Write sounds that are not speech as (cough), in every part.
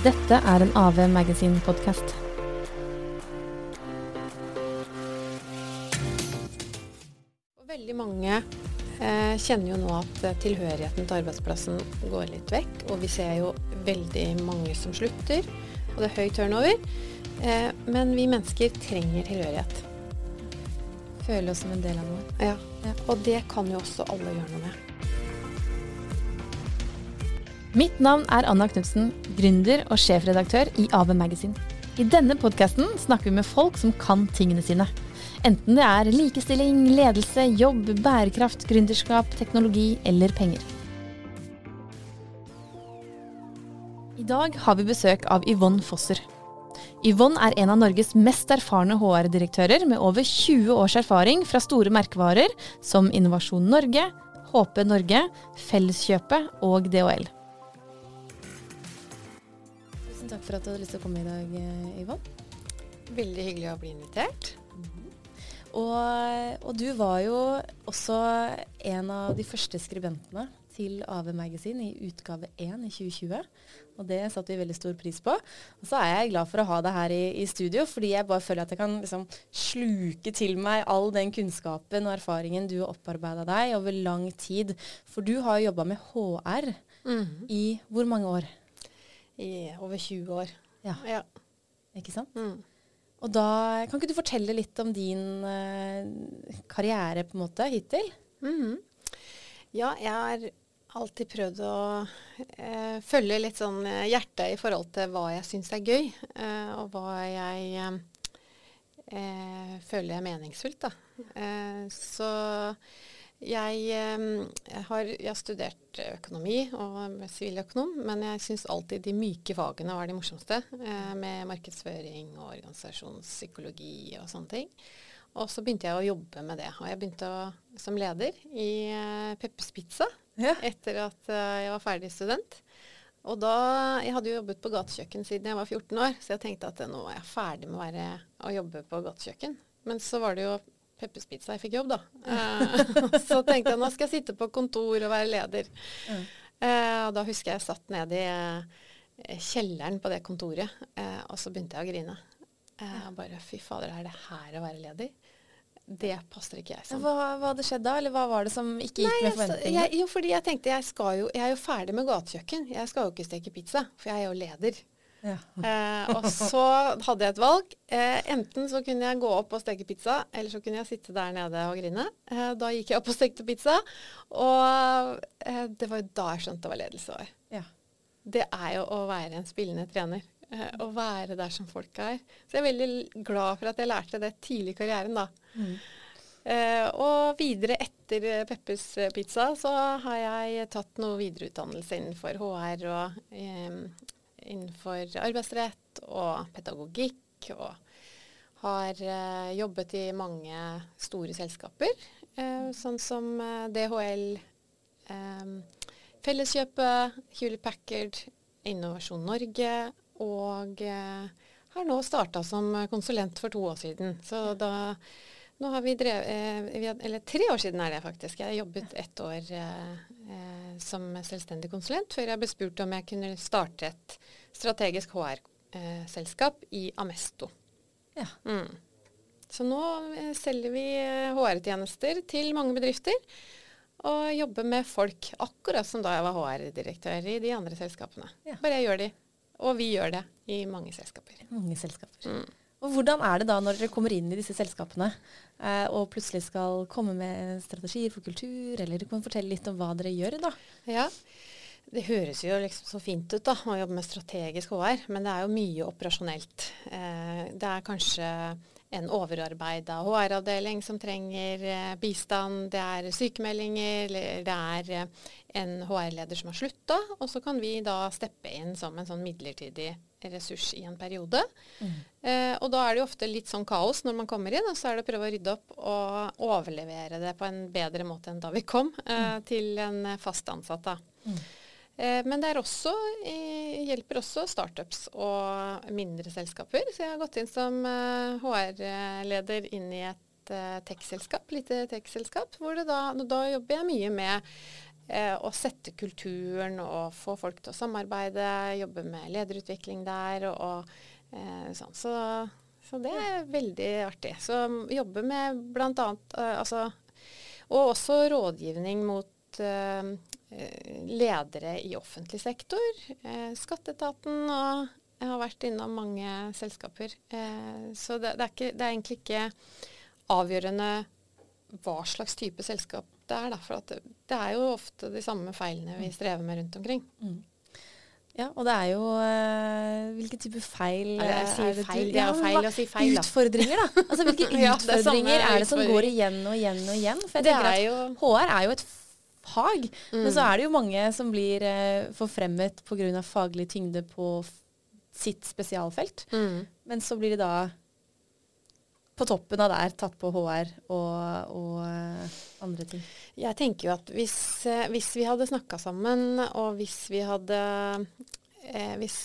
Dette er en AV Magasin-podkast. Veldig mange eh, kjenner jo nå at eh, tilhørigheten til arbeidsplassen går litt vekk. Og vi ser jo veldig mange som slutter, og det er høy turnover. Eh, men vi mennesker trenger tilhørighet. Føle oss som en del av noe. Ja. ja. Og det kan jo også alle gjøre noe med. Mitt navn er Anna Knutsen, gründer og sjefredaktør i AV Magazine. I denne podkasten snakker vi med folk som kan tingene sine. Enten det er likestilling, ledelse, jobb, bærekraft, gründerskap, teknologi eller penger. I dag har vi besøk av Yvonne Fosser. Yvonne er en av Norges mest erfarne HR-direktører med over 20 års erfaring fra store merkevarer som Innovasjon Norge, HP Norge, Felleskjøpet og DHL. Tusen takk for at du hadde lyst til å komme i dag, Yvonne. Veldig hyggelig å bli invitert. Og, og, du var jo også en av de første skribentene til AV Magazine i utgave 1 i 2020. Og det satte vi veldig stor pris på. Og så er jeg glad for å ha deg her i, i studio, fordi jeg bare føler at jeg kan liksom sluke til meg all den kunnskapen og erfaringen du har opparbeida deg over lang tid. For du har jo jobba med HR mm. i hvor mange år? I over 20 år. Ja. ja. Ikke sant? Mm. Og da Kan ikke du fortelle litt om din uh, karriere på en måte hittil? Mm -hmm. Ja, jeg har alltid prøvd å uh, følge litt sånn uh, hjertet i forhold til hva jeg syns er gøy, og hva jeg føler er meningsfullt. Da. så jeg, jeg, har, jeg, har, studert økonomi og siviløkonom, men jeg syns alltid de myke fagene var de morsomste. Eh, med markedsføring og organisasjonspsykologi og sånne ting. Og så begynte jeg å jobbe med det. Og jeg begynte å, som leder i uh, Peppers Pizza ja. etter at uh, jeg var ferdig student. Og da, Jeg hadde jo jobbet på gatekjøkken siden jeg var 14 år, så jeg tenkte at nå er jeg ferdig med å, være, å jobbe på gatekjøkken. Men så var det jo Peppers Pizza jeg fikk jobb, da. Uh, (laughs) så tenkte jeg nå skal jeg sitte på kontor og være leder. Mm. Uh, og da husker jeg jeg satt nede i uh, kjelleren på det kontoret, og så begynte jeg å grine. Ja. Bare fy fader, er det her å være leder? Det passer ikke jeg som. Hva, hva hadde skjedd da, eller hva var det som ikke gikk Nei, med forventningene? Jo, fordi jeg tenkte jeg, jo, jeg er jo ferdig med gatekjøkken. Jeg skal jo ikke steke pizza, for jeg er jo leder. Ja. Eh, og så hadde jeg et valg. Eh, enten så kunne jeg gå opp og steke pizza, eller så kunne jeg sitte der nede og grine. Eh, da gikk jeg opp og stekte pizza, og eh, det var jo da jeg skjønte hva ledelse var. Ja. Det er jo å være en spillende trener. Eh, å være der som folk er. Så jeg er veldig glad for at jeg lærte det tidlig i karrieren, da. Mm. Uh, og videre etter Peppers Pizza så har jeg tatt noe videreutdannelse innenfor HR og innenfor arbeidsrett og pedagogikk. Og har eh, jobbet i mange store selskaper, eh, sånn som eh, DHL, Felleskjøpet, Hewlett Packard, Innovasjon Norge og har nå starta som konsulent for to år siden. Så da nå har vi drevet Eller tre år siden er det faktisk. Jeg har jobbet ett år som selvstendig konsulent før jeg ble spurt om jeg kunne starte et strategisk HR-selskap i Amesto. Ja. Mm. Så nå eh, selger vi HR-tjenester eh, til mange bedrifter. Og jobber med folk, akkurat som da jeg var HR-direktør i de andre selskapene. Ja. Bare jeg gjør de. Og vi gjør det i mange selskaper. Mange selskaper. Mm. Og Hvordan er det da når dere kommer inn i disse selskapene eh, og plutselig skal komme med strategier for kultur, eller du kan fortelle litt om hva dere gjør da? Ja, det høres jo liksom så fint ut da, å jobbe med strategisk HR, men det er jo mye operasjonelt. Eh, det er kanskje en overarbeida HR-avdeling som trenger eh, bistand, det er sykemeldinger, eller det er eh, en HR-leder som har slutta, og så kan vi da steppe inn som en sånn midlertidig ressurs i en periode. Mm. Eh, og da er det jo ofte litt sånn kaos når man kommer inn, og så er det å prøve å rydde opp og overlevere det på en bedre måte enn da vi kom, eh, mm. til en fast ansatt. da. Mm. Eh, men det også, eh, hjelper også startups og mindre selskaper. Så jeg har gått inn som HR-leder eh, inn i et tech-selskap, lite tech-selskap. hvor da, da, jobber jeg mye med eh, å sette kulturen og få folk til å samarbeide, jobbe med lederutvikling der og eh, sånn. Så, så, det er veldig artig. Så jobbe med bl.a. Eh, altså Og også rådgivning mot eh, ledere i offentlig sektor, eh, skatteetaten og jeg har vært innom mange selskaper. Eh, så det, det, er ikke, det, er egentlig ikke avgjørende hva slags type selskap det er. Da, for det, det, er jo ofte de samme feilene vi strever med rundt omkring. Mm. Ja, og det er jo uh, Hvilke type feil er det, er det, feil, det er jo feil å si feil, da. Utfordringer, da. (laughs) Altså, hvilke ja, utfordringer er, er det som går igjen og igjen og igjen? For jeg tenker at jo... HR er jo et fag, mm. men så er det jo mange som blir uh, forfremmet pga. faglig tyngde på sitt spesialfelt. Mm. Men så blir de da på toppen av der tatt på HR og, og uh, andre ting. Jeg tenker jo at hvis, uh, hvis vi hadde snakka sammen, og hvis vi hadde eh, Hvis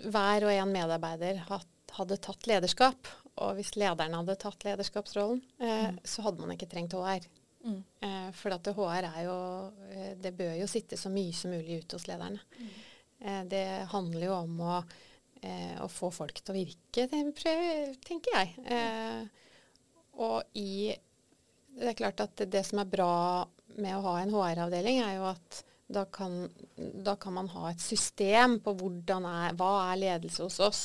hver og en medarbeider hadde tatt lederskap, og hvis lederne hadde tatt lederskapsrollen, mm. så hadde man ikke trengt HR. Mm. for at HR er jo Det bør jo sitte så mye som mulig ute hos lederne. Mm. det handler jo om å eh, å få folk til å virke, tenker jeg. Eh, og i Det er klart at det som er bra med å ha en HR-avdeling, er jo at da kan, da kan, man ha et system på er, hva er ledelse hos oss,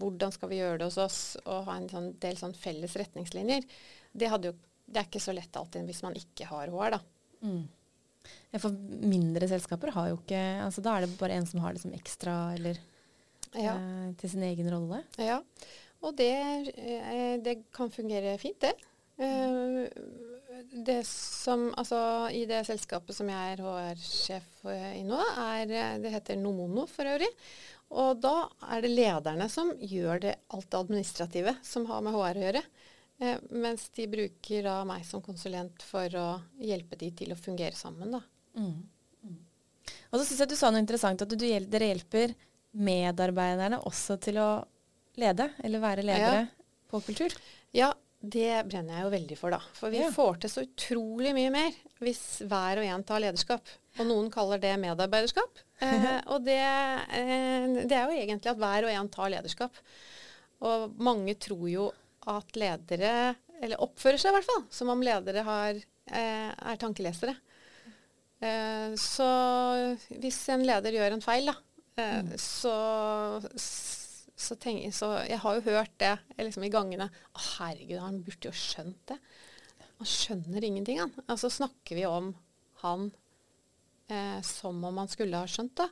hvordan skal vi gjøre det hos oss, og ha en sånn del sånn felles retningslinjer. Det, jo, det, er ikke så lett alltid hvis man ikke har HR, da. Mm. For mindre selskaper har jo ikke altså Da er det bare en som har det som ekstra, eller ja. eh, til sin egen rolle. Ja, og det, eh, det kan fungere fint, det. Eh, det som, altså, I det selskapet som jeg er HR-sjef i nå, er, eh, det heter Nomono for øvrig. Og da er det lederne som gjør det alt det administrative som har med HR å gjøre. Eh, mens de bruker da meg som konsulent for å hjelpe de til å fungere sammen. da. Mm. Mm. Og så syns jeg du sa noe interessant, at du, dere hjelper medarbeiderne også til å lede, eller være ledere ja. på kultur? Ja, det brenner jeg jo veldig for, da. For vi ja. får til så utrolig mye mer hvis hver og en tar lederskap. Og noen kaller det medarbeiderskap. (laughs) Eh, og det, eh, det, er jo egentlig at hver og en tar lederskap. Og mange tror jo at ledere, eller oppfører seg i hvert fall, som om ledere har, eh, er tankelesere. Eh, så hvis en leder gjør en feil, da, mm. Så, så, tenk, så, jeg har jo hørt det liksom i gangene. Å, herregud, han burde jo skjønt det. Han skjønner ingenting, han. Altså snakker vi om han eh, som om han skulle ha skjønt det.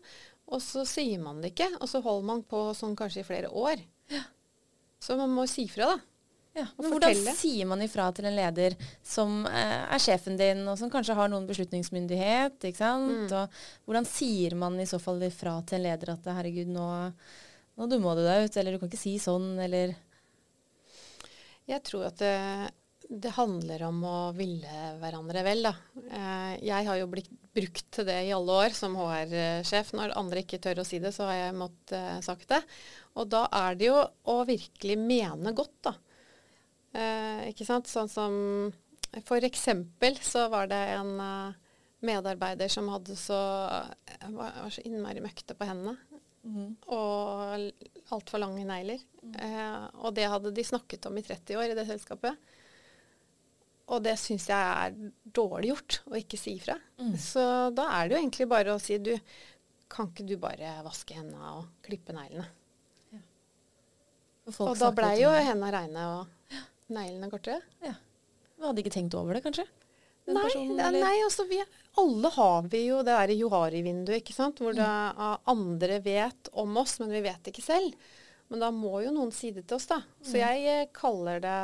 Og så sier man det ikke, og så holder man på sånn kanskje i flere år. Ja. Så man må si fra, da. Ja, men Hvordan sier man ifra til en leder som eh, er sjefen din, og som kanskje har noen beslutningsmyndighet? ikke sant? Mm. Og hvordan sier man i så fall ifra til en leder at herregud, nå, nå dumma du deg ut, eller du kan ikke si sånn, eller Jeg tror at det, det handler om å ville hverandre vel, da. Eh, jeg har jo blitt brukt til det i alle år som HR-sjef. Når andre ikke tør å si det, så har jeg måttet uh, sagt det. Og da er det jo å virkelig mene godt, da. Eh, ikke sant? Sånn som For eksempel så var det en uh, medarbeider som hadde så uh, var, var, så innmari møkte på hendene. Mm. Og altfor lange negler. Mm. Eh, og det hadde de snakket om i 30 år i det selskapet. Og det syns jeg er dårlig gjort å ikke si ifra. Mm. Så da er det jo egentlig bare å si du, kan ikke du bare vaske hendene og klippe neglene? Ja. Og, og da blei jo hendene reine. og neglene kortere. Ja. Du hadde ikke tenkt over det, kanskje? Nei, personen, nei, altså vi, alle har vi jo det derre Johari-vinduet, ikke sant. Hvor mm. det, andre vet om oss, men vi vet ikke selv. Men da må jo noen si det til oss, da. Så mm. jeg eh, kaller det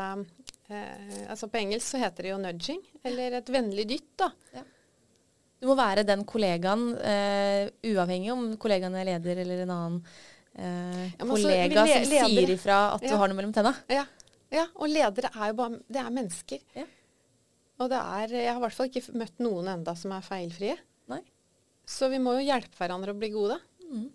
eh, Altså på engelsk så heter det jo nudging. Eller et vennlig dytt, da. Ja. Du må være den kollegaen, eh, uavhengig om kollegaen er leder eller en annen eh, ja, kollega le som sier ifra at ja. du har noe mellom tenna. Ja. Ja, og ledere er jo bare Det er mennesker. Ja. Og det er Jeg har i hvert fall ikke møtt noen enda som er feilfrie. Nei. Så vi må jo hjelpe hverandre å bli gode. Mm.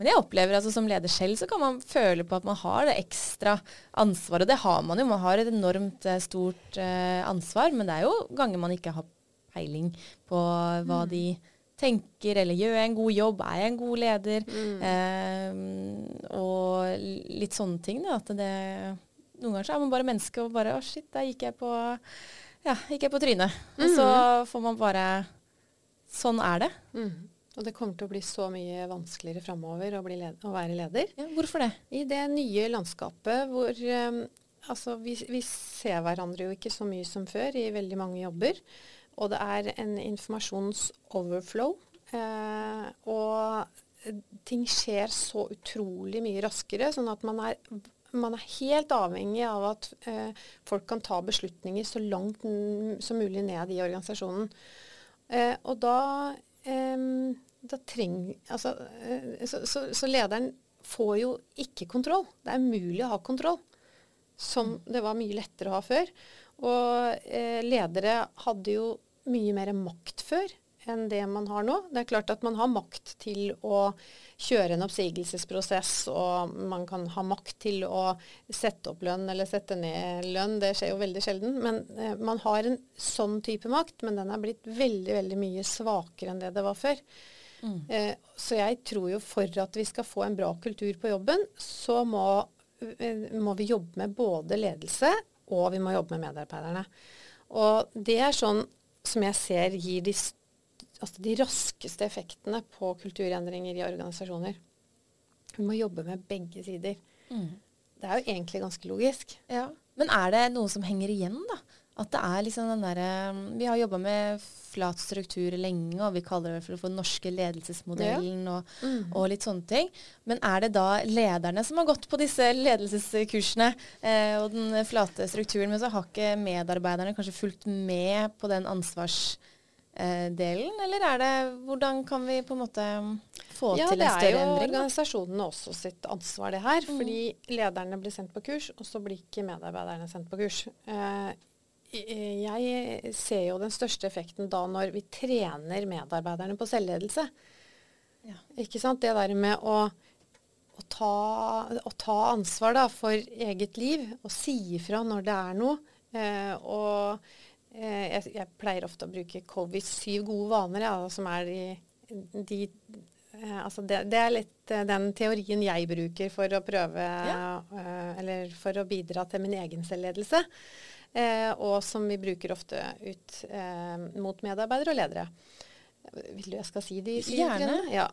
Men jeg opplever altså som leder selv så kan man føle på at man har det ekstra ansvaret. Og det har man jo. Man har et enormt eh, stort eh, ansvar. Men det er jo ganger man ikke har peiling på hva mm. de tenker, eller gjør jeg en god jobb, er jeg en god leder? Mm. Eh, og litt sånne ting. Da, at det Noen ganger så er man bare menneske og bare Å, shit, der gikk jeg på ja, gikk jeg på trynet. Og så mm. får man bare Sånn er det. Mm. Og det kommer til å bli så mye vanskeligere framover å, å, være leder. Ja, hvorfor det? I det nye landskapet hvor um, altså vi, vi, ser hverandre jo ikke så mye som før i veldig mange jobber. Og det er en informasjonsoverflow. Eh, og ting skjer så utrolig mye raskere, sånn at man er, man er helt avhengig av at eh, folk kan ta beslutninger så langt som mulig ned i organisasjonen. Eh, og da eh, da treng, altså, så, så, så, lederen får jo ikke kontroll. Det er umulig å ha kontroll, som det var mye lettere å ha før. Og uh, ledere hadde jo mye mer makt før enn det man har nå. Det er klart at man har makt til å kjøre en oppsigelsesprosess, og man kan ha makt til å sette opp lønn eller sette ned lønn. Det skjer jo veldig sjelden. Men eh, man har en sånn type makt, men den er blitt veldig, veldig mye svakere enn det det var før. Mm. Eh, så jeg tror jo for at vi skal få en bra kultur på jobben, så må, eh, må vi jobbe med både ledelse og vi må jobbe med medarbeiderne. Og det er sånn som jeg ser gir de altså de raskeste effektene på kulturendringer i organisasjoner. Vi må jobbe med begge sider. Mm. Det er jo egentlig ganske logisk. Ja. Men er det noe som henger igjen, da? At det er liksom den derre Vi har jobba med flat struktur lenge, og vi kaller det for, for norske ledelsesmodellen ja. og, mm. og, litt sånne ting. Men er det da lederne som har gått på disse ledelseskursene eh, og den flate strukturen, men så har ikke medarbeiderne kanskje fulgt med på den ansvars delen, eller er det Hvordan kan vi på en måte få ja, til en større endring? Ja, Det er jo organisasjonene også sitt ansvar, det her. Mm. Fordi lederne blir sendt på kurs, og så blir ikke medarbeiderne sendt på kurs. Eh, jeg ser jo den største effekten da når vi trener medarbeiderne på selvledelse. Ja. Ikke sant? Det der med å, å, ta, å ta, ansvar da, for eget liv og si ifra når det er noe. Eh, og Eh, jeg, jeg, pleier ofte å bruke COVID, syv gode vaner, ja, som er de, de eh, altså det, det, er litt eh, den teorien jeg bruker for å prøve ja. Eller for å bidra til min egen selvledelse. og som vi bruker ofte ut mot medarbeidere og ledere. Vil du jeg skal si de syv Gjerne. Ja.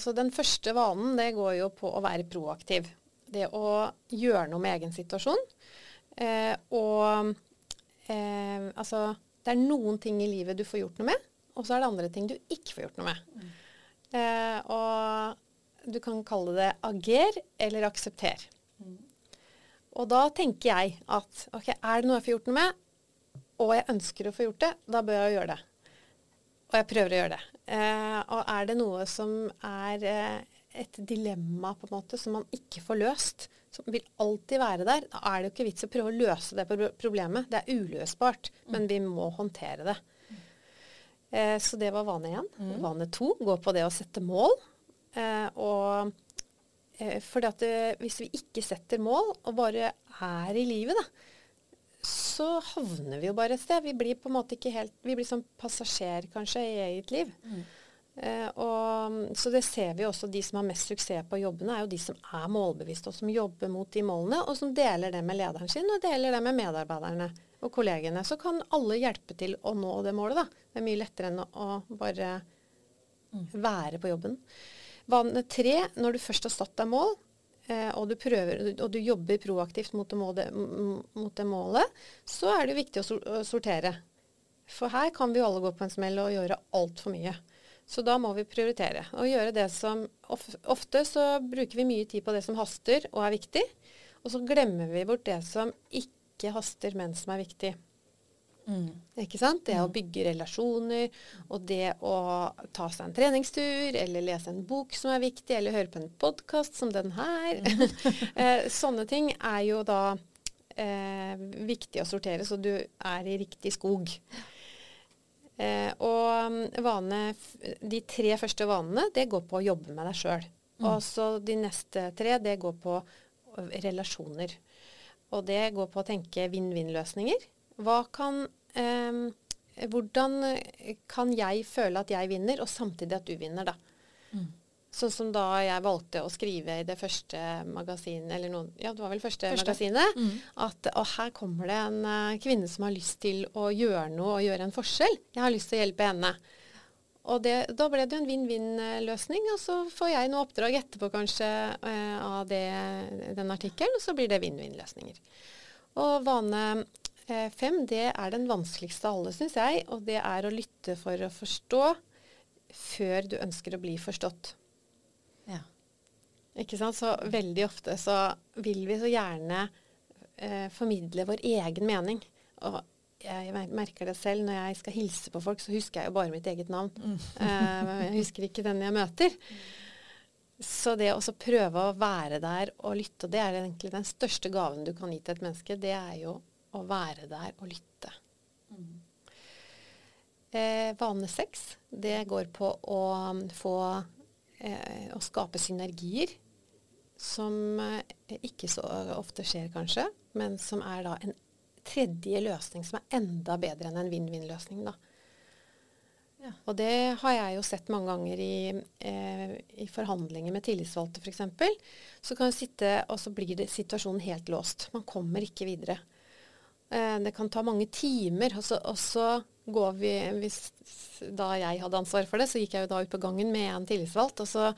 så den første vanen det går jo på å være proaktiv. Det å gjøre noe med egen situasjon. og eh, Altså, det er noen ting i livet du får gjort noe med, og så er det andre ting du ikke får gjort noe med. Mm. Eh, og du kan kalle det ager eller aksepter. Mm. Og da tenker jeg at ok, er det noe jeg får gjort noe med, og jeg ønsker å få gjort det, da bør jeg gjøre det. Og jeg prøver å gjøre det. Eh, og er det noe som er eh, et dilemma på en måte som man ikke får løst, som vil alltid være der, da er det jo ikke vits å prøve å løse det problemet. Det er uløsbart, mm. men vi må håndtere det. Eh, så det var vane én. Mm. Vane to går på det å sette mål. Eh, og eh, for hvis vi ikke setter mål, og bare er i livet, da, så havner vi jo bare et sted. Vi blir på en måte ikke helt Vi blir som passasjer, kanskje, i eget liv. Mm. Eh, og, så det ser vi også. De som har mest suksess på jobbene, er jo de som er målbevisste, og som jobber mot de målene, og som deler det med lederen sin, og deler det med medarbeiderne og kollegene. Så kan alle hjelpe til å nå det målet, da. Det er mye lettere enn å, bare mm. være på jobben. Vane tre, når du først har satt deg mål, eh, og, du prøver, og du jobber proaktivt mot det, målet, mot det målet, så er det viktig å sortere. For her kan vi jo alle gå på en smell og gjøre altfor mye. Så da må vi prioritere. Og gjøre det som Ofte så bruker vi mye tid på det som haster og er viktig. Og så glemmer vi bort det som ikke haster, men som er viktig. Mm. Ikke sant? Det å mm. bygge relasjoner, og det å ta seg en treningstur, eller lese en bok som er viktig, eller høre på en podkast som den her. Mm. (laughs) eh, sånne ting er jo da eh, viktig å sortere, så du er i riktig skog. Eh, og mm, vane, de tre første vanene, det går på å jobbe med deg sjøl. Mm. Og så de neste tre, det går på relasjoner. Og det går på å tenke vinn-vinn-løsninger. Hva kan eh, hvordan kan jeg føle at jeg vinner, og samtidig at du vinner, da. Mm. Sånn som da jeg valgte å skrive i det første magasinet, eller noen, ja, det var vel første, første. magasinet, mm. at og her kommer det en uh, kvinne som har lyst til å gjøre noe og gjøre en forskjell. Jeg har lyst til å hjelpe henne. Og det, da ble det en vinn-vinn-løsning, og så får jeg noe oppdrag etterpå kanskje uh, av det, den artikkelen, og så blir det vinn-vinn-løsninger. Og vane uh, fem, det er den vanskeligste av alle, syns jeg, og det er å lytte for å forstå før du ønsker å bli forstått. Ikke sant? Så veldig ofte så vil vi så gjerne eh, formidle vår egen mening. Og jeg merker det selv når jeg skal hilse på folk, så husker jeg jo bare mitt eget navn. Mm. eh, jeg husker ikke den jeg møter. Så det å prøve å være der og lytte, og det er egentlig den største gaven du kan gi til et menneske, det er jo å være der og lytte. Mm. Eh, vane seks, det går på å få eh, å skape synergier som eh, ikke så ofte skjer, kanskje, men som er da en tredje løsning som er enda bedre enn en vinn-vinn-løsning. da. Ja. Og det har jeg jo sett mange ganger i, eh, i forhandlinger med tillitsvalgte f.eks. Så kan du sitte, og så blir det situasjonen helt låst. Man kommer ikke videre. Eh, det kan ta mange timer. Og så, og så går vi hvis, Da jeg hadde ansvar for det, så gikk jeg jo da ut på gangen med en tillitsvalgt. og så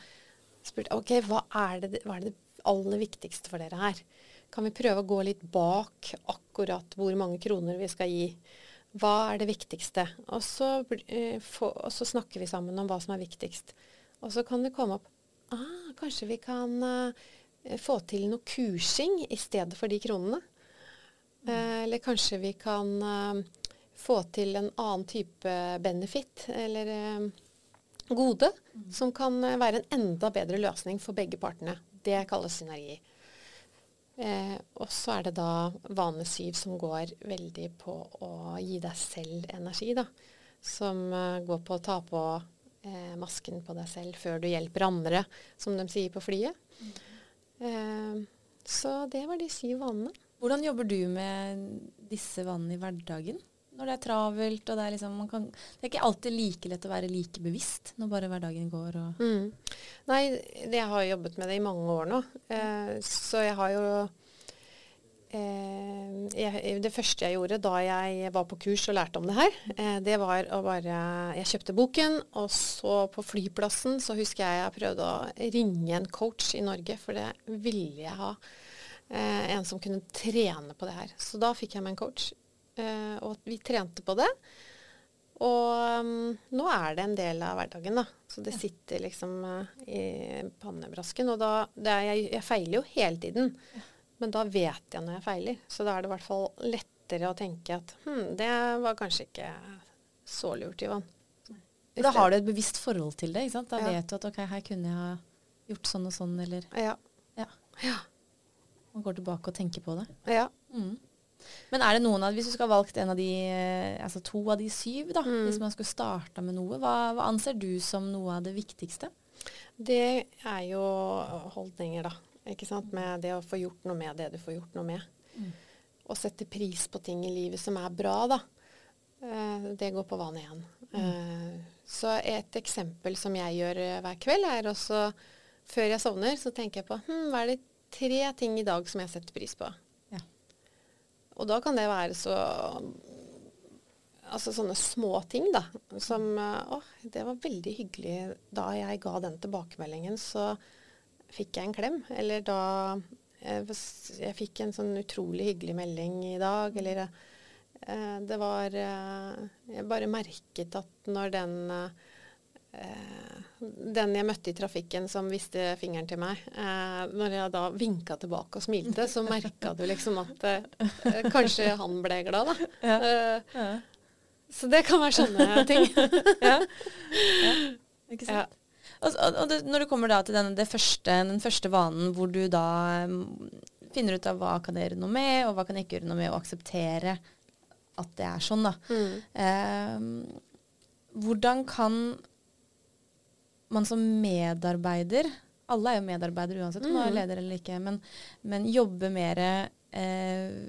spurte ok, hva er, det, hva er det aller viktigste for dere her? Kan vi prøve å gå litt bak akkurat hvor mange kroner vi skal gi? Hva er det viktigste? Og så, eh, og så snakker vi sammen om hva som er viktigst. Og så kan det komme opp ah, Kanskje vi kan uh, få til noe kursing i stedet for de kronene? Mm. Eller kanskje vi kan få til en annen type benefit, eller gode, mm. som kan eh, være en enda bedre løsning for begge partene. Det kalles synergi. Eh, og så er det da vane syv som går veldig på å gi deg selv energi, da. Som eh, går på å ta på eh, masken på deg selv før du hjelper andre, som de sier på flyet. Mm. Eh, så det var de syv vanene. Hvordan jobber du med disse vanene i hverdagen? Når det er travelt. og det er, liksom, kan, det er ikke alltid like lett å være like bevisst når bare hverdagen går. Mm. Nei, jeg har jobbet med det i mange år nå. Eh, så jeg har jo eh, jeg, Det første jeg gjorde da jeg var på kurs og lærte om det her, eh, det var å bare Jeg kjøpte boken, og så på flyplassen så husker jeg jeg prøvde å ringe en coach i Norge, for det ville jeg ha. Eh, en som kunne trene på det her. Så da fikk jeg meg en coach. Uh, og vi trente på det. Og um, nå er det en del av hverdagen, da. Så det sitter liksom uh, i pannebrasken. Og da er, jeg, jeg, feiler jo hele tiden. Men da vet jeg når jeg feiler. Så da er det i hvert fall lettere å tenke at hm, det var kanskje ikke så lurt, Ivan. Da har du et bevisst forhold til det. ikke sant? Da ja. vet du at ok, her kunne jeg ha gjort sånn og sånn, eller Ja. ja. ja. Man går tilbake og tenker på det. Ja. Mm. Men er det noen av, hvis du skal ha valgt en av de, eh, altså to av de syv, da, mm. hvis man skulle starta med noe, hva, hva, anser du som noe av det viktigste? Det er jo holdninger, da. Ikke sant? Med det å få gjort noe med det du får gjort noe med. Mm. Sette pris på ting i livet som er bra, da. Eh, det går på vannet igjen. Mm. Eh, så et eksempel som jeg gjør hver kveld, er også før jeg sovner, så tenker jeg på hm, hva er det tre ting i dag som jeg setter pris på. Og da kan det være så Altså sånne små ting, da. Som Å, det var veldig hyggelig da jeg ga den tilbakemeldingen, så fikk jeg en klem. Eller da jeg, jeg fikk en sånn utrolig hyggelig melding i dag, eller eh, det var eh, Jeg bare merket at når den eh, den jeg møtte i trafikken som viste fingeren til meg, eh, når jeg da vinka tilbake og smilte, så merka du liksom at eh, kanskje han ble glad, da. Ja. Eh, ja. Så det kan være sånne ting. (laughs) ja. Ikke sant. Og, og, det, når du kommer da til den, første, den første vanen hvor du da um, finner ut av hva kan jeg gjøre noe med, og hva kan jeg ikke gjøre noe med, og akseptere at det er sånn, da. Mm. Eh, hvordan kan man som medarbeider Alle er jo medarbeidere uansett om man er mm. leder eller ikke, men, men jobbe mer eh,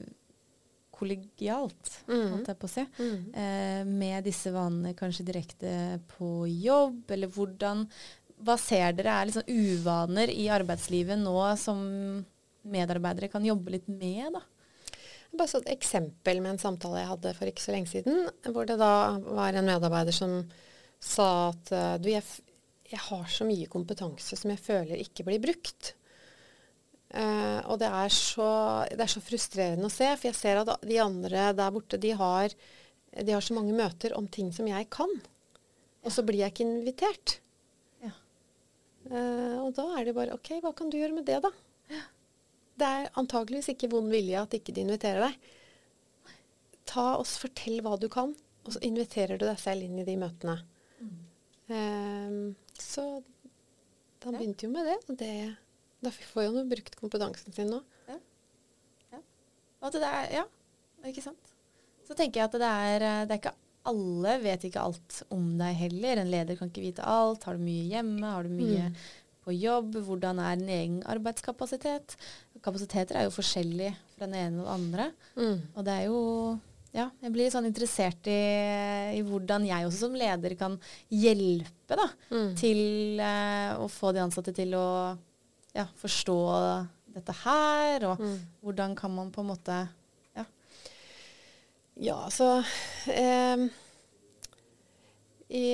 kollegialt, mm. holdt jeg på å si, mm. eh, med disse vanene kanskje direkte på jobb, eller hvordan Hva ser dere er liksom uvaner i arbeidslivet nå som medarbeidere kan jobbe litt med, da? Bare så et eksempel med en samtale jeg hadde for ikke så lenge siden, hvor det da var en medarbeider som sa at du, jeg, jeg har så mye kompetanse som jeg føler ikke blir brukt. Uh, og det er, så, det er, så, frustrerende å se, for jeg ser at de andre der borte, de har, de har så mange møter om ting som jeg kan. Og så blir jeg ikke invitert. Ja. Uh, og da er det bare OK, hva kan du gjøre med det, da? Ja. Det er antageligvis ikke vond vilje at ikke de inviterer deg. Ta og Fortell hva du kan, og så inviterer du deg selv inn i de møtene. Uh, så han begynte jo med det, og det da får jo han brukt kompetansen sin nå. Ja. Ja. Det er, ja, ikke sant. Så tenker jeg at det er, det er ikke alle vet ikke alt om deg heller. En leder kan ikke vite alt. Har du mye hjemme? Har du mye mm. på jobb? Hvordan er din egen arbeidskapasitet? Kapasiteter er jo forskjellige fra den ene og den andre. Mm. Og det er jo ja, jeg blir sånn interessert i, i, hvordan jeg også som leder kan hjelpe da, mm. til uh, å få de ansatte til å ja, forstå dette her, og mm. hvordan kan man på en måte Ja, ja så eh, i,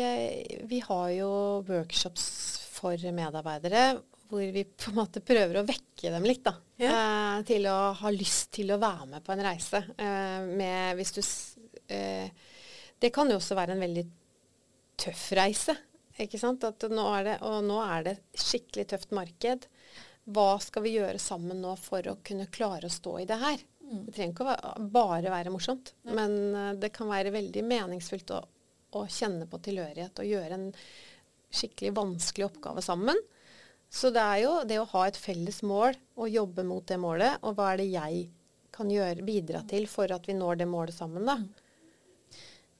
Vi har jo workshops for medarbeidere hvor vi på en måte prøver å vekke dem litt, da. Ja. Eh, til å ha lyst til å være med på en reise. Eh, med hvis du eh, Det kan jo også være en veldig tøff reise. Ikke sant? Nå det, og nå er det skikkelig tøft marked hva skal vi gjøre sammen nå for å kunne klare å stå i det her? Mm. Det trenger ikke å bare være morsomt, ja. men uh, det kan være veldig meningsfullt å, å, kjenne på tilhørighet og gjøre en skikkelig vanskelig oppgave sammen. Så det er jo det å ha et felles mål og jobbe mot det målet, og hva er det jeg kan gjøre, bidra til for at vi når det målet sammen, da.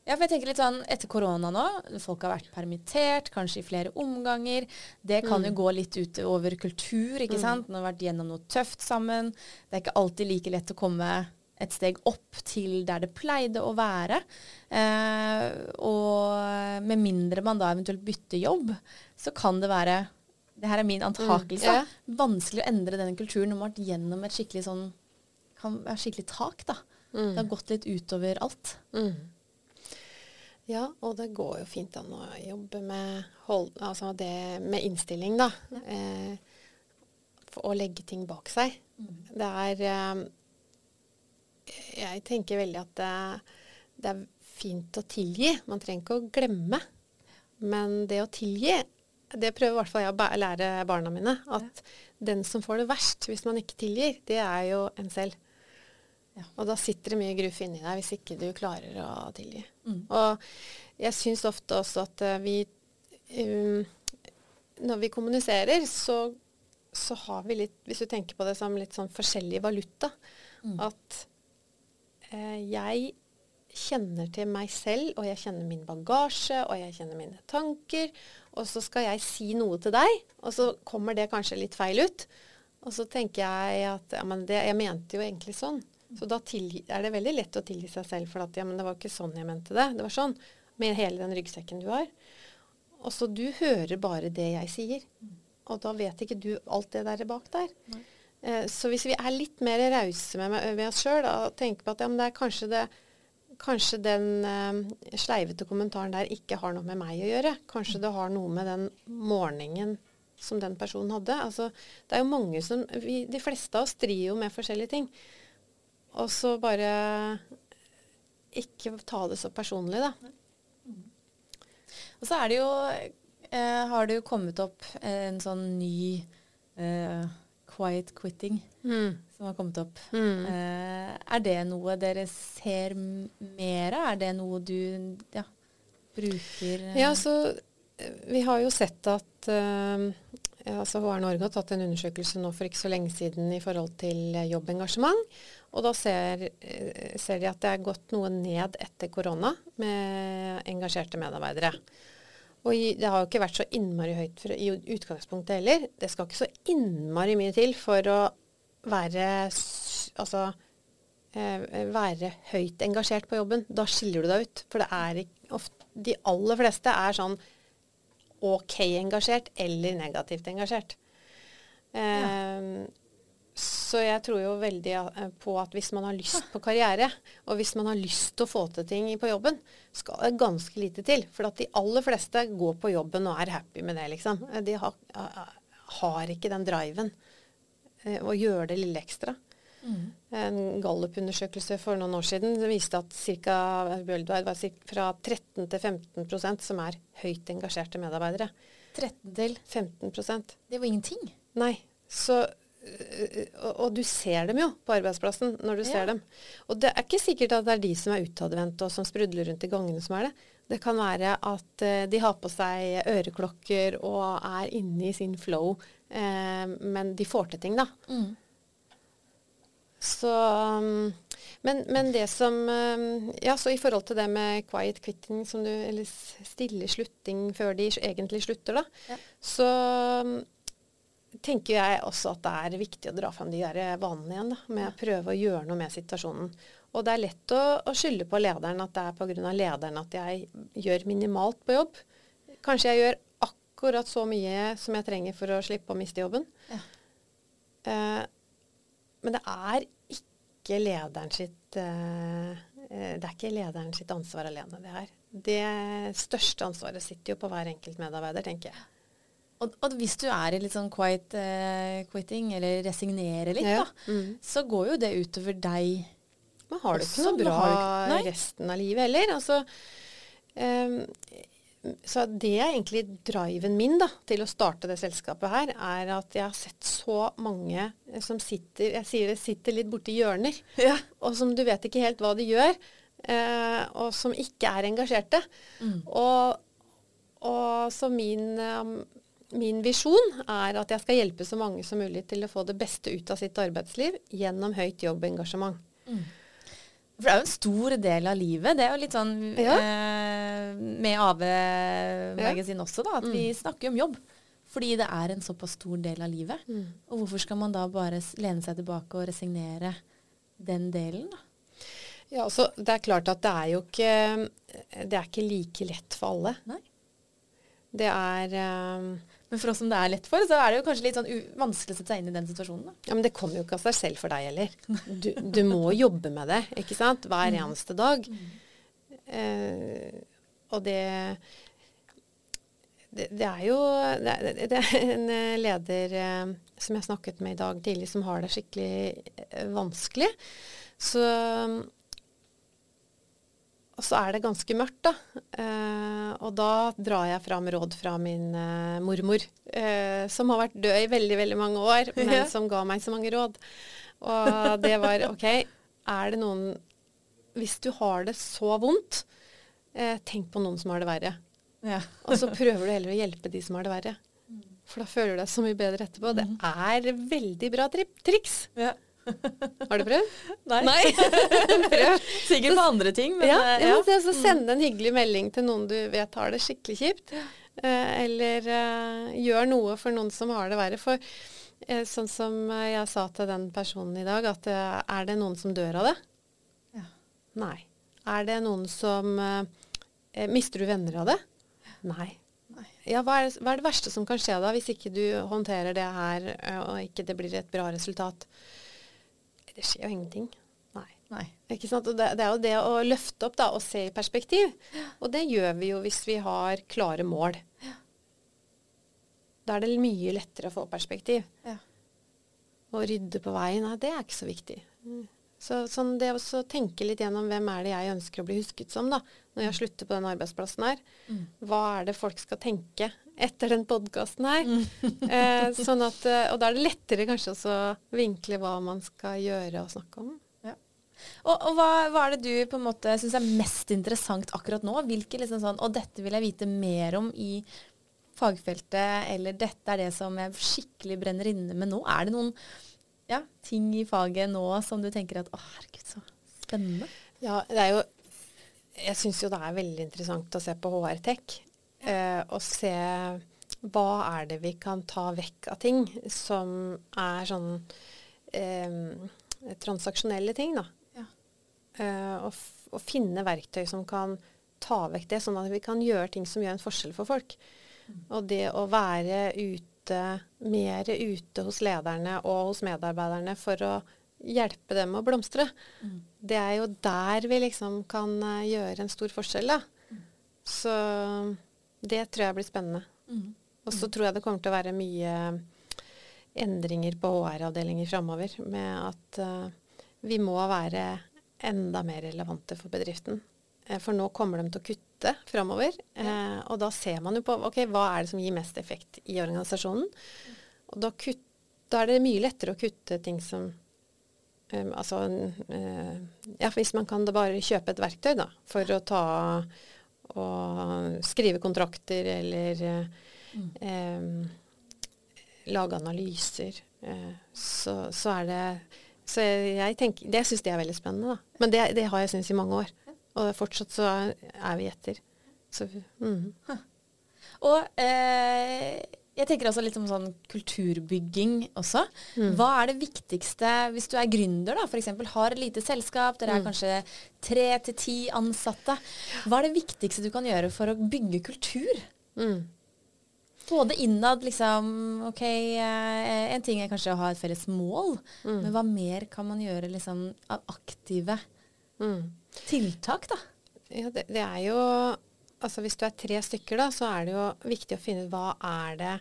Ja, for jeg tenker litt sånn etter korona nå, folk har vært permittert, kanskje i flere omganger. Det kan mm. jo gå litt ut over kultur, ikke mm. sant. Man har vært gjennom noe tøft sammen. Det er ikke alltid like lett å komme et steg opp til der det pleide å være. Eh, og med mindre man da eventuelt bytter jobb, så kan det være det her er min antakelse. Mm, yeah. Vanskelig å endre denne kulturen når man har vært gjennom et skikkelig sånn kan være skikkelig tak. da. Mm. Det har gått litt utover alt. Mm. Ja, og det går jo fint an å jobbe med, hold, altså det, med innstilling, da. Ja. Eh, for å legge ting bak seg. Mm. Det er eh, Jeg tenker veldig at det, det, er fint å tilgi. Man trenger ikke å glemme. Men det å tilgi, det prøver i hvert fall jeg å lære barna mine. At ja. den som får det verst hvis man ikke tilgir, det er jo en selv. Ja. Og da sitter det mye gruff inni deg hvis ikke du klarer å tilgi. Mm. Og jeg syns ofte også at uh, vi um, Når vi kommuniserer, så, så, har vi litt Hvis du tenker på det som litt sånn forskjellig valuta, mm. at eh, jeg kjenner til meg selv, og jeg kjenner min bagasje, og jeg kjenner mine tanker. Og så skal jeg si noe til deg, og så kommer det kanskje litt feil ut. Og så tenker jeg at ja, men det, jeg mente jo egentlig sånn. Så da er det veldig lett å tilgi seg selv for at ja, men det var ikke sånn jeg mente det. Det var sånn. Med hele den ryggsekken du har. Og så du hører bare det jeg sier. Og da vet ikke du alt det der bak der. Eh, så hvis vi er litt mer rause med, med, oss sjøl og tenker på at ja, men det er kanskje det Kanskje den eh, sleivete kommentaren der ikke har noe med meg å gjøre. Kanskje det har noe med den morgenen som den personen hadde. Altså, det er jo mange som vi, De fleste av oss driver jo med forskjellige ting. Og så bare ikke ta det så personlig, da. Og så er det jo eh, Har det jo kommet opp en sånn ny eh, quiet quitting mm. som har kommet opp. Mm. Eh, er det noe dere ser mer av? Er det noe du ja, bruker Ja, så eh, vi har jo sett at uh, altså HR Norge har tatt en undersøkelse nå for ikke så lenge siden i forhold til jobbengasjement. Og da ser, eh, ser, de at det er gått noe ned etter korona med engasjerte medarbeidere. Og det har jo ikke vært så innmari høyt i utgangspunktet heller. Det skal ikke så innmari mye til for å være altså eh, være høyt engasjert på jobben. Da skiller du deg ut. For det er ofte, de aller fleste er sånn OK engasjert eller negativt engasjert. Ja. Um, så jeg tror jo veldig eh, på at hvis man har lyst på karriere, og hvis man har lyst til å få til ting på jobben, skal ganske lite til. For at de aller fleste går på jobben og er happy med det, liksom. De har, har ikke den driven eh, å gjøre det lille ekstra. Mm. En Gallup-undersøkelse for noen år siden viste at ca. var fra 13 til 15% som er høyt engasjerte medarbeidere. 13 til 15% Det var ingenting. Nei. Så og, du ser dem jo på arbeidsplassen når du ja. ser dem. Og det er ikke sikkert at det er de som er utadvendte og som sprudler rundt i gangene som er det. Det kan være at uh, de har på seg øreklokker og er inne i sin flow, uh, men de får til ting, da. Mm. Så um, men, men, det som Ja, så i forhold til det med quiet quitting, som du, eller stille slutting før de egentlig slutter, da, ja. så um, tenker jeg også at det er viktig å dra fram de der vanene igjen, da, med å prøve å gjøre noe med situasjonen. Og det er lett å, å skylde på lederen at det er pga. lederen at jeg gjør minimalt på jobb. Kanskje jeg gjør akkurat så mye som jeg trenger for å slippe å miste jobben. Ja. Eh, men det er ikke lederen sitt eh, Det er ikke lederen sitt ansvar alene, det her. Det største ansvaret sitter jo på hver enkelt medarbeider, tenker jeg. Og, og, hvis du er i litt sånn quiet uh, quitting, eller resignerer litt, ja. da, mm. så går jo det utover deg. Men har du ikke noe bra resten av livet heller. Altså, um, så det er egentlig driven min da, til å starte det selskapet her, er at jeg har sett så mange som sitter Jeg sier det sitter litt borti hjørner, (laughs) ja. og som du vet ikke helt hva de gjør, uh, og som ikke er engasjerte. Mm. Og, og så min um, min visjon er at jeg skal hjelpe så mange som mulig til å få det beste ut av sitt arbeidsliv gjennom høyt jobbengasjement. Mm. For det er jo en stor del av livet. Det er jo litt sånn ja. eh, med AV-magasin ja. også, da, at mm. vi snakker om jobb. Fordi det er en såpass stor del av livet. Mm. Og hvorfor skal man da bare lene seg tilbake og resignere den delen, da? Ja, altså, Det er klart at det er jo ikke Det er ikke like lett for alle. Nei. Det er um, men for oss som det er lett for, så er det jo kanskje litt sånn vanskelig å sette seg inn i den situasjonen. Da. Ja, Men det kommer jo ikke av seg selv for deg heller. Du, du må jobbe med det, ikke sant. Hver mm. eneste dag. Eh, og det, det, det er jo det, det, er en leder eh, som jeg snakket med i dag tidlig, som har det skikkelig eh, vanskelig. Så og så er det ganske mørkt, da. Eh, og da drar jeg fram råd fra min eh, mormor, eh, som har vært død i veldig, veldig mange år, (laughs) men ja. som ga meg så mange råd. Og det var (laughs) OK, er det noen Hvis du har det så vondt, eh, tenk på noen som har det verre. Ja. (laughs) og så prøver du heller å hjelpe de som har det verre. For da føler du deg så mye bedre etterpå. Det mm. er veldig bra triks. Ja. Har du prøvd? Nei. Nei. (laughs) (laughs) Prøv. Sikkert på andre ting. Men, ja, eh, ja. ja så sende en hyggelig melding til noen du vet har det skikkelig kjipt. Uh, eller uh, gjør noe for noen som har det verre. For sånn som jeg sa til den personen i dag, at er det noen som dør av det? Ja. Nei. Er det noen som Mister du venner av det? Nei. Ja, hva er, hva er, det verste som kan skje da, hvis ikke du håndterer det her, og ikke det blir et bra resultat? Det skjer jo ingenting. Nei. Nei. Ikke sant? Og det, det, er jo det å løfte opp da, og se i perspektiv. Og det gjør vi jo hvis vi har klare mål. Ja. Da er det mye lettere å få perspektiv. Ja. Å rydde på veien, nei, det er ikke så viktig. Mm. Så sånn det å tenke litt gjennom hvem er det jeg ønsker å bli husket som, da, når jeg slutter på den arbeidsplassen her. Mm. Hva er det folk skal tenke etter den podkasten her? Mm. (laughs) eh, sånn at, eh, og da er det lettere kanskje å vinkle hva man skal gjøre og snakke om. Ja. Og, og hva, hva, er det du på en måte syns er mest interessant akkurat nå? Hvilke liksom sånn Og dette vil jeg vite mer om i fagfeltet, eller dette er det som jeg skikkelig brenner inne med nå. Er det noen ja, ting i faget nå som du tenker at å herregud, så spennende? Ja, det er jo Jeg syns jo det er veldig interessant å se på HR-tech. Eh, og se hva er det vi kan ta vekk av ting som er sånn eh, transaksjonelle ting, da. Ja. Eh, og, og, finne verktøy som kan ta vekk det, sånn at vi kan gjøre ting som gjør en forskjell for folk. Mm. Og det å være ute, mer ute hos lederne og hos medarbeiderne for å hjelpe dem å blomstre, mm. det er jo der vi liksom kan uh, gjøre en stor forskjell, da. Mm. Så det tror jeg blir spennende. Mm. Og så tror jeg det kommer til å være mye endringer på HR-avdelinger framover, med at uh, vi må være enda mer relevante for bedriften. Eh, for nå kommer de til å kutte framover. Eh, og da ser man jo på ok, hva er det som gir mest effekt i organisasjonen. Og da, kutt, da er det mye lettere å kutte ting som um, Altså uh, Ja, hvis man kan bare kjøpe et verktøy da, for å ta og skrive kontrakter eller mm. eh, lage analyser, Eh, så, så er det så jeg tenker, Det syns jeg er veldig spennende. da. Men det, det har jeg syntes i mange år. Og fortsatt så er vi etter. Så, mm. Og eh, jeg tenker også litt om sånn kulturbygging også. Mm. Hva er det viktigste hvis du er gründer, da, f.eks. har et lite selskap, dere er mm. kanskje tre til ti ansatte. Hva er det viktigste du kan gjøre for å bygge kultur? Mm. Både innad, liksom OK, eh, en ting er kanskje å ha et felles mål, mm. men hva mer kan man gjøre liksom av aktive mm. tiltak, da? Ja, det, det, er jo Altså hvis du er tre stykker, da, så er det jo viktig å finne ut hva er det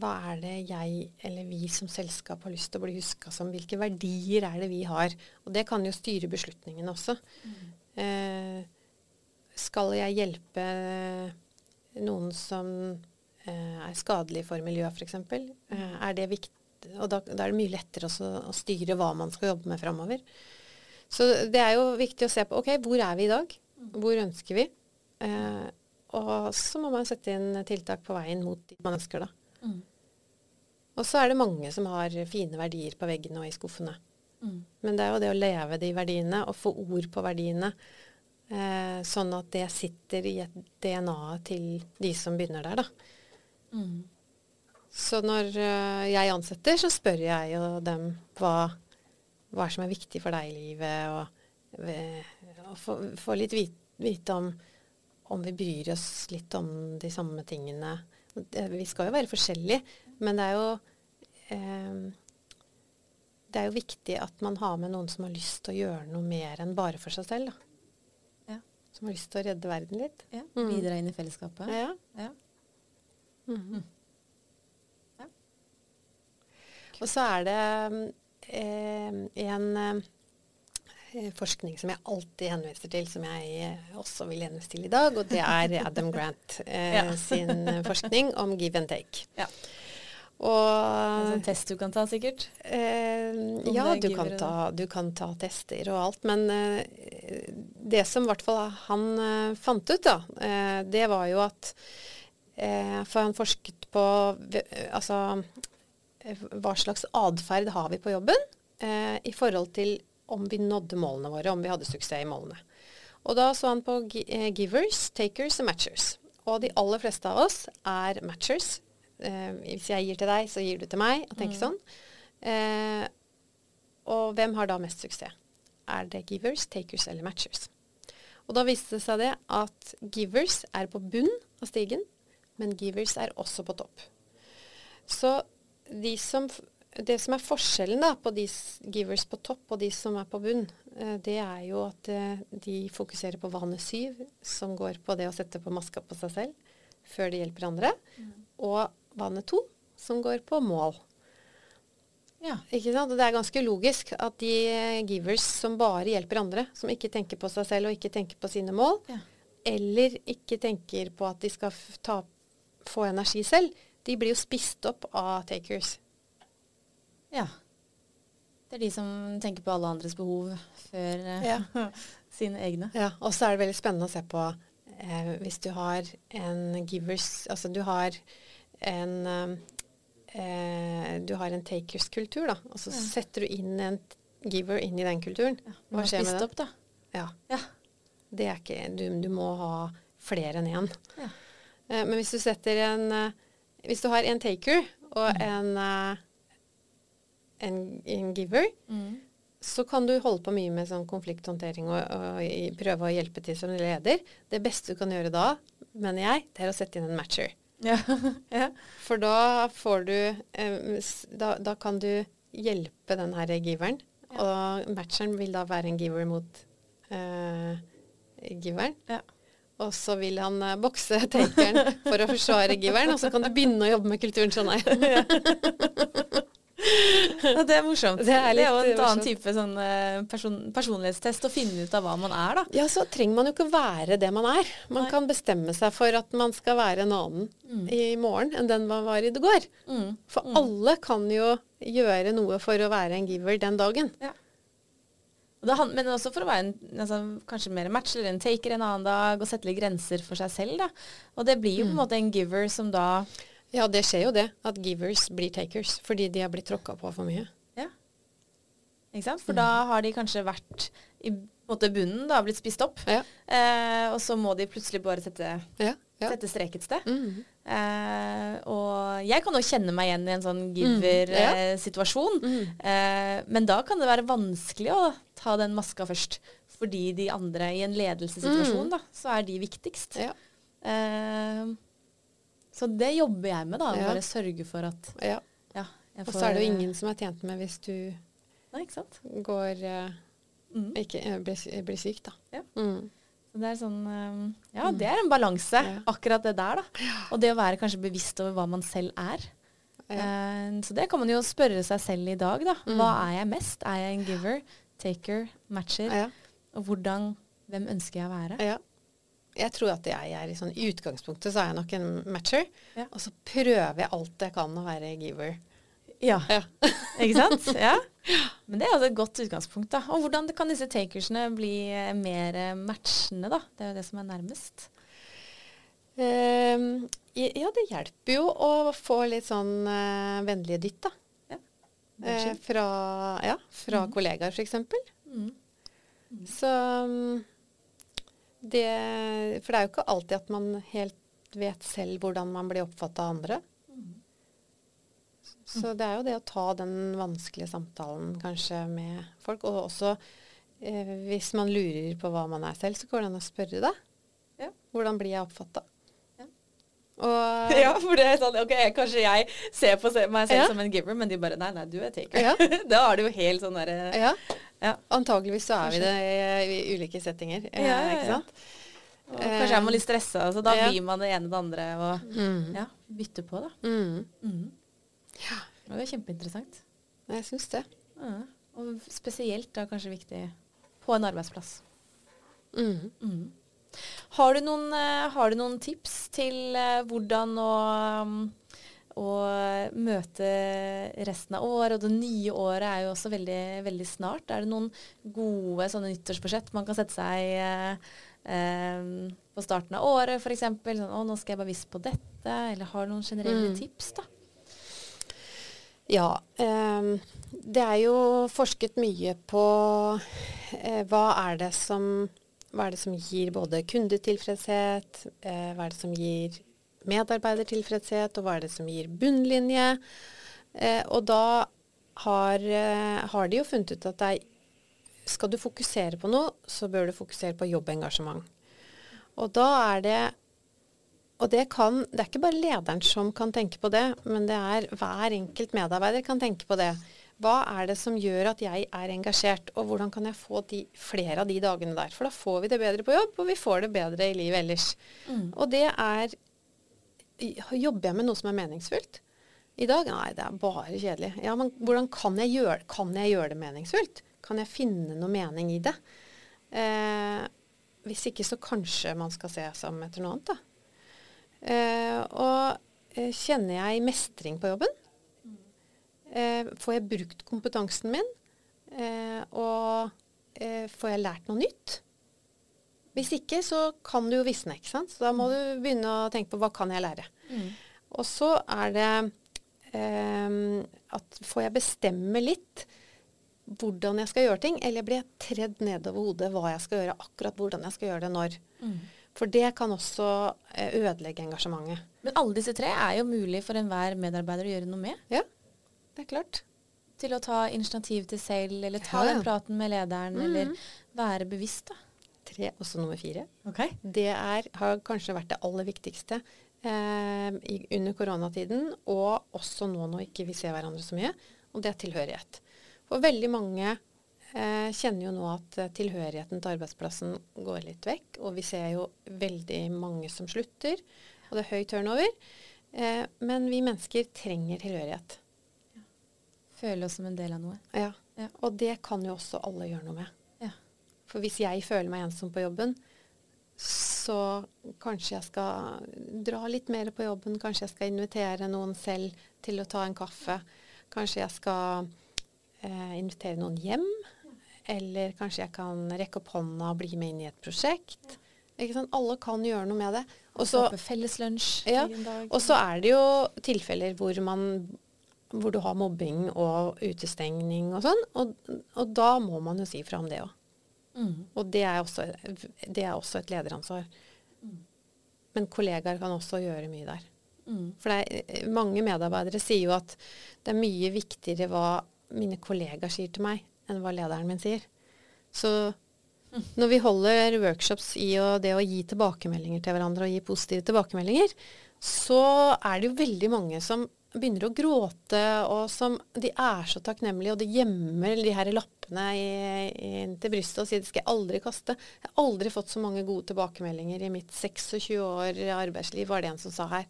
hva er det jeg eller vi som selskap har lyst til å bli huska som? Hvilke verdier er det vi har? Og det kan jo styre beslutningene også. Mm. Eh, skal jeg hjelpe noen som Eh, er skadelig for miljøet, f.eks. Eh, er det viktig? Og da, da, er det mye lettere også å styre hva man skal jobbe med framover. Så det er jo viktig å se på ok, hvor er vi i dag? Hvor ønsker vi? Eh, og så må man sette inn tiltak på veien mot de man ønsker, da. Mm. Og så er det mange som har fine verdier på veggene og i skuffene. Mm. Men det er jo det å leve de verdiene og få ord på verdiene, eh, sånn at det sitter i et DNA til de som begynner der, da. Mm. Så når uh, jeg ansetter, så spør jeg jo dem hva, hva som er viktig for deg i livet, og, og få, få litt vite, vite om, om vi bryr oss litt om de samme tingene. Vi skal jo være forskjellige, men det er jo eh, det er jo viktig at man har med noen som har lyst til å gjøre noe mer enn bare for seg selv. Ja. Som har lyst til å redde verden litt. Ja, mm. Bidra inn i fellesskapet. Ja. ja. Mm. Ja. Og så er det eh, en eh, forskning som jeg alltid henviser til, som jeg eh, også vil henvise til i dag, og det er Adam Grant eh, sin forskning om give and take. Ja. Og, en test du kan ta, sikkert? Eh, ja, du kan, ta, du kan, ta, tester og alt. Men eh, det som i hvert fall han eh, fant ut, da, eh, det var jo at Eh, for han forsket på altså, hva slags atferd har vi på jobben eh, i forhold til om vi nådde målene våre, om vi hadde suksess i målene. Og da så han på eh, givers, takers og matchers. Og de aller fleste av oss er matchers. Eh, hvis jeg gir til deg, så gir du til meg. og tenker mm. sånn. Eh, og hvem har da mest suksess? Er det givers, takers eller matchers? Og da viste det seg det at givers er på bunn av stigen, men givers er også på topp. Så de som, det som er forskjellen da, på de givers på topp og de som er på bunn, eh, det er jo at eh, de fokuserer på vane syv, som går på det å sette på maska på seg selv før de hjelper andre, mm. og vane to, som går på mål. Ja. Ikke sant? Og det er ganske logisk at de givers som bare hjelper andre, som ikke tenker på seg selv og ikke tenker på sine mål, ja. eller ikke tenker på at de skal ta få energi selv, de blir jo spist opp av takers. Ja. Det er de som tenker på alle andres behov før eh, ja. (laughs) sine egne. Ja, og så er det veldig spennende å se på eh, hvis du har en givers Altså du har en eh, Du har en takers-kultur, da. Og så ja. setter du inn en giver inn i den kulturen. Ja, Hva skjer med det? Opp, da. Ja. ja. Det er ikke du, du må ha flere enn én. Ja. Eh, men hvis du setter en eh, Hvis du har en taker og mm. en, eh, en, en, giver, mm. så kan du holde på mye med sånn konflikthåndtering og, og, prøve å hjelpe til som leder. Det beste du kan gjøre da, mener jeg, det er å sette inn en matcher. Ja. (laughs) ja. For da får du eh, da, da, kan du hjelpe den her giveren. Ja. Og matcheren vil da være en giver mot eh, giveren. Ja. Og så vil han eh, bokse takeren for å forsvare giveren, og så kan du begynne å jobbe med kulturen sånn. (laughs) (laughs) Ja, det er morsomt. Det er, det er jo en annen type sånn, eh, person, personlighetstest å finne ut av hva man er, da. Ja, så trenger man jo ikke være det man er. Man Nei. kan bestemme seg for at man skal være en annen mm. i morgen enn den man var i det går. Mm. For mm. alle kan jo gjøre noe for å være en giver den dagen. Ja. Det, men også for å være en, altså, kanskje mer match eller en taker en annen dag, og sette litt grenser for seg selv. Da. Og det blir jo på en mm. måte en giver som da ja, det skjer jo det. At givers blir takers fordi de har blitt tråkka på for mye. Ja. Ikke sant? For mm. da har de kanskje vært i måte bunnen, da, blitt spist opp. Ja. Eh, og så må de plutselig bare sette, ja, ja. sette strek et sted. Mm. Eh, og jeg kan jo kjenne meg igjen i en sånn mm. giver-situasjon. Mm. Eh, eh, men da kan det være vanskelig å ta den maska først. Fordi de andre i en ledelsessituasjon, mm. da, så er de viktigst. Ja. Eh, så det jobber jeg med, da. Å ja. bare sørge for at ja. ja får, Og så er det jo ingen som er tjent med hvis du Nei, ikke sant? går uh, mm. ikke uh, blir, blir, syk, da. Ja. Mm. Så det er sånn um, Ja, mm. det er en balanse, akkurat det der, da. Og det å være kanskje bevisst over hva man selv er. Uh, så det kan man jo spørre seg selv i dag, da. Mm. Hva er jeg mest? Er jeg en giver, taker, matcher? Og hvordan Hvem ønsker jeg å være? Jeg tror at jeg er i sånn utgangspunktet så er jeg nok en matcher. Ja. Og så prøver jeg alt jeg kan å være giver. Ja. ja. (laughs) Ikke sant? (laughs) Ja. Men det er altså et godt utgangspunkt. da. Og hvordan kan disse takersene bli mer matchende, da? Det er jo det som er nærmest. Um, ja, det hjelper jo å få litt sånn uh, vennlige dytt, da. Ja. Uh, fra, ja, fra mm. kollegaer, f.eks. Mm. Mm. Så um, det, for det er jo ikke alltid at man helt vet selv hvordan man blir oppfatta av andre. Så det er jo det å ta den vanskelige samtalen kanskje med folk. Og også eh, hvis man lurer på hva man er selv, så går det an å spørre deg. Ja. Hvordan blir jeg oppfatta? Ja. (laughs) ja, for det er sånn OK, kanskje jeg ser på meg selv ja. som en giver, men de bare Nei, nei, du er taker. (laughs) da er det jo helt sånn derre ja. Antageligvis så er vi det i, ulike settinger. Eh, ja, ikke sant? Og kanskje er man litt stressa, så da blir man det ene og det andre og mm. ja, bytter på, da. Mm. Mm. Ja. Det er kjempeinteressant. Jeg syns det. Ja. Og spesielt da kanskje viktig på en arbeidsplass. Mm. Mm. Har, du noen, uh, har, du noen, tips til hvordan å um, og møte resten av året. Og det nye året er jo også veldig, veldig snart. Er det noen gode sånne nyttårsbudsjett man kan sette seg eh, eh, på starten av året, f.eks.? Sånn, 'Å, nå skal jeg bare visse på dette.' Eller har noen generelle mm. tips, da? Ja. Eh, det er jo forsket mye på eh, hva er det som hva er det som gir både kundetilfredshet, eh, hva er det som gir medarbeidertilfredshet, og hva er det som gir bunnlinje. Eh, og da har, eh, har, de jo funnet ut at er, skal du fokusere på noe, så bør du fokusere på jobbengasjement. Og da er det og det, kan, det er ikke bare lederen som kan tenke på det, men det er hver enkelt medarbeider kan tenke på det. Hva er det som gjør at jeg er engasjert, og hvordan kan jeg få de, flere av de dagene der? For da får vi det bedre på jobb, og vi får det bedre i livet ellers. Mm. Og det er Jobber jeg med noe som er meningsfullt? I dag? Nei, det er bare kjedelig. Ja, men hvordan kan jeg gjøre, kan jeg gjøre det meningsfullt? Kan jeg finne noe mening i det? Eh, hvis ikke, så kanskje man skal se seg om etter noe annet, da. Eh, og eh, kjenner jeg mestring på jobben? Eh, får jeg brukt kompetansen min? Eh, og får jeg lært noe nytt? Hvis ikke, så kan du jo visne. ikke sant? Så da må du begynne å tenke på hva kan jeg lære. Mm. Og så er det eh, at får jeg bestemme litt hvordan jeg skal gjøre ting, eller blir jeg tredd nedover hodet hva jeg skal gjøre, akkurat hvordan jeg skal gjøre det når. Mm. For det kan også eh, ødelegge engasjementet. Men alle disse tre er jo mulig for enhver medarbeider å gjøre noe med? Ja, det er klart. til å ta initiativ til selv, eller ta ja, ja. den praten med lederen, mm. eller være bevisst, da? Tre, også nummer fire. Okay. Det er, har kanskje vært det aller viktigste eh, i, under koronatiden, og også nå når ikke vi ser hverandre så mye, og det er tilhørighet. For veldig mange eh, kjenner jo nå at eh, tilhørigheten til arbeidsplassen går litt vekk, og vi ser jo veldig mange som slutter, og det er høy turnover. Eh, men vi mennesker trenger tilhørighet. Ja. Føle oss som en del av noe. Ja. ja. Og det kan jo også alle gjøre noe med. For hvis jeg føler meg ensom på jobben, så kanskje jeg skal dra litt mer på jobben. Kanskje jeg skal invitere noen selv til å ta en kaffe. Kanskje jeg skal eh, invitere noen hjem. Eller kanskje jeg kan rekke opp hånda og bli med inn i et prosjekt. Alle kan gjøre noe med det. Og så ja, er det jo tilfeller hvor man hvor du har mobbing og utestengning og sånn. Og, og da må man jo si fra om det òg. Mm. Og det er, også, det er, også, et lederansvar. Mm. Men kollegaer kan også gjøre mye der. Mm. For er, mange medarbeidere sier jo at det er mye viktigere hva mine kollegaer sier til meg, enn hva lederen min sier. Så når vi holder workshops i det å gi tilbakemeldinger til hverandre og gi positive tilbakemeldinger, så er det jo veldig mange som begynner å gråte, og som de er så takknemlige, og de gjemmer de her lappene inn til brystet og sier det skal jeg aldri kaste. Jeg har aldri fått så mange gode tilbakemeldinger i mitt 26 år arbeidsliv, var det en som sa her.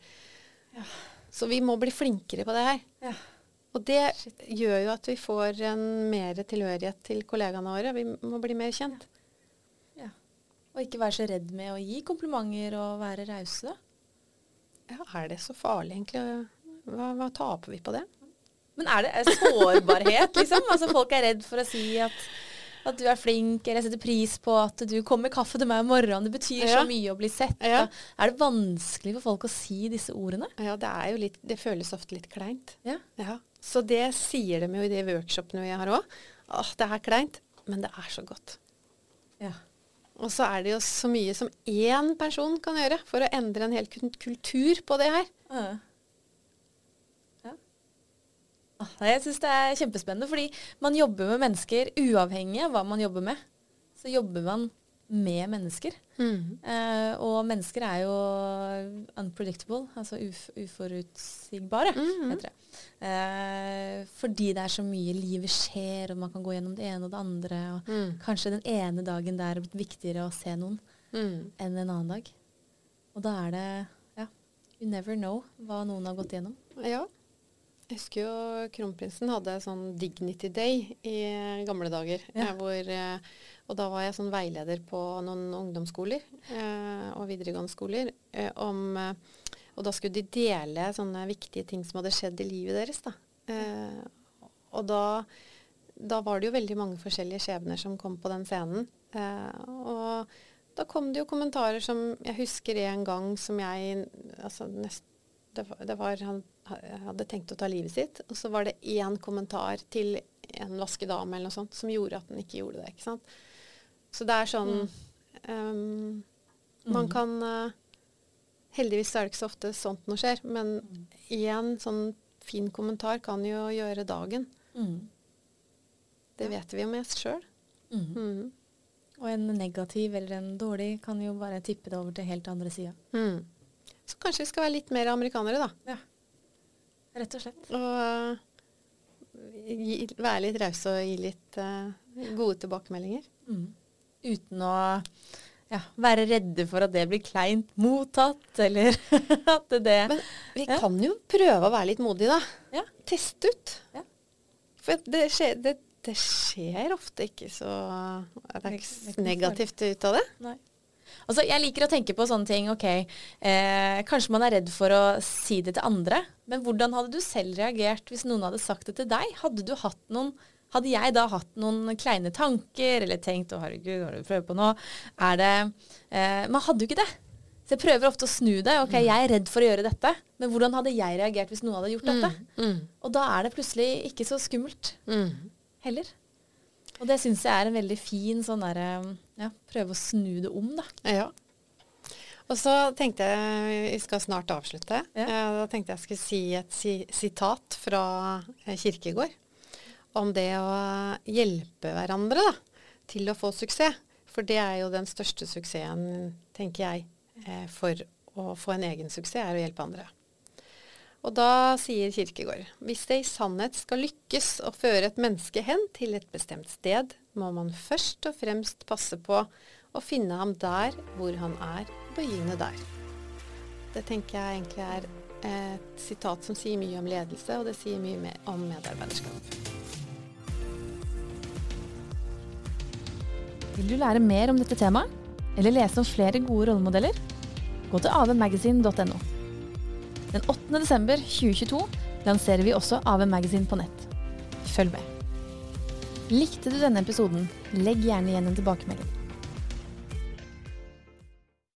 Ja. Så vi må bli flinkere på det her. Ja. Og det Shit. gjør jo at vi får en mer tilhørighet til kollegaene våre. Vi må bli mer kjent. Og ikke være så redd med å gi komplimenter og være rause. Ja, er det så farlig egentlig? Hva, hva taper vi på det? Men er det sårbarhet, liksom? Altså Folk er redd for å si at, at du er flink, eller jeg setter pris på at du kommer med kaffe til meg om morgenen. Det betyr ja. så mye å bli sett. Ja. Er det vanskelig for folk å si disse ordene? Ja, det er jo litt Det føles ofte litt kleint. Ja. ja. Så det sier de jo i de workshopene vi har òg. Åh, det er kleint, men det er så godt. Ja. Og så er det jo så mye som én person kan gjøre for å endre en hel kultur på det her. Jeg syns det er kjempespennende, fordi man jobber med mennesker uavhengig av hva man jobber med. Så jobber man med mennesker. Mm. Eh, og mennesker er jo unpredictable, altså uf uforutsigbare, mm. heter det. Eh, fordi det er så mye livet skjer, og man kan gå gjennom det ene og det andre. Og mm. kanskje den ene dagen der er viktigere å se noen mm. enn en annen dag. Og da er det ja, you never know hva noen har gått gjennom. Ja. Jeg husker jo kronprinsen hadde sånn Dignity Day i gamle dager. Ja. hvor eh, og da var jeg sånn veileder på noen ungdomsskoler eh, og videregående skoler. Eh, om, eh, og da skulle de dele sånne viktige ting som hadde skjedd i livet deres. Da. Eh, og da, da, var det jo veldig mange forskjellige skjebner som kom på den scenen. Eh, og da kom det jo kommentarer som Jeg husker en gang som jeg altså nest, det var, det var, Han hadde tenkt å ta livet sitt, og så var det én kommentar til en vaskedame eller noe sånt som gjorde at han ikke gjorde det. ikke sant? Så det er sånn mm. um, Man mm. kan uh, Heldigvis er det ikke så ofte sånt noe skjer, men mm. sånn fin kommentar kan jo gjøre dagen. Mm. Det vet vi jo mest sjøl. Mm. Og en negativ eller en dårlig kan jo bare tippe det over til helt andre sida. Så kanskje vi skal være litt mer amerikanere, da. Ja. Rett og slett. Og uh, gi, være litt rause og gi litt uh, gode tilbakemeldinger. Mm uten å ja, være redde for at det blir kleint mottatt, eller (laughs) at det Men vi ja. kan jo prøve å være litt modige, da. Ja. Teste ut. For det skjer, det, det skjer, ofte ikke så Det er ikke negativt ut av det. Nei. Altså, jeg liker å tenke på sånne ting. ok, eh, Kanskje man er redd for å si det til andre. Men hvordan hadde du selv reagert hvis noen hadde sagt det til deg? Hadde du hatt noen hadde jeg da hatt noen kleine tanker, eller tenkt 'Å, herregud, hva er det du prøver på nå?' Er det eh, Man hadde jo ikke det. Så jeg prøver ofte å snu det. Ok, mm. jeg er redd for å gjøre dette, men hvordan hadde jeg reagert hvis noen hadde gjort dette? Mm. Mm. Og da er det plutselig ikke så skummelt mm. heller. Og det syns jeg er en veldig fin sånn derre ja, prøve å snu det om, da. Ja. Og så tenkte jeg Vi skal snart avslutte. Ja. Da tenkte jeg skulle si et si sitat fra Kirkegård. om det å hjelpe hverandre da, til å få suksess. For det er jo den største suksessen, tenker jeg, eh, for å få en egen suksess, er å hjelpe andre. Og da sier Kirkegård hvis det i sannhet skal lykkes å føre et menneske hen til et bestemt sted, må man først og fremst passe på å finne ham der hvor han er, og begynne der. Det tenker jeg egentlig er et sitat som sier mye om ledelse, og det sier mye om medarbeiderskap. Vil du lære mer om dette temaet, eller lese om flere gode rollemodeller? Gå til avmagasin.no. Den 8. desember 2022 lanserer vi også AV Magasin på nett. Følg med. Likte du denne episoden, legg gjerne igjen en tilbakemelding.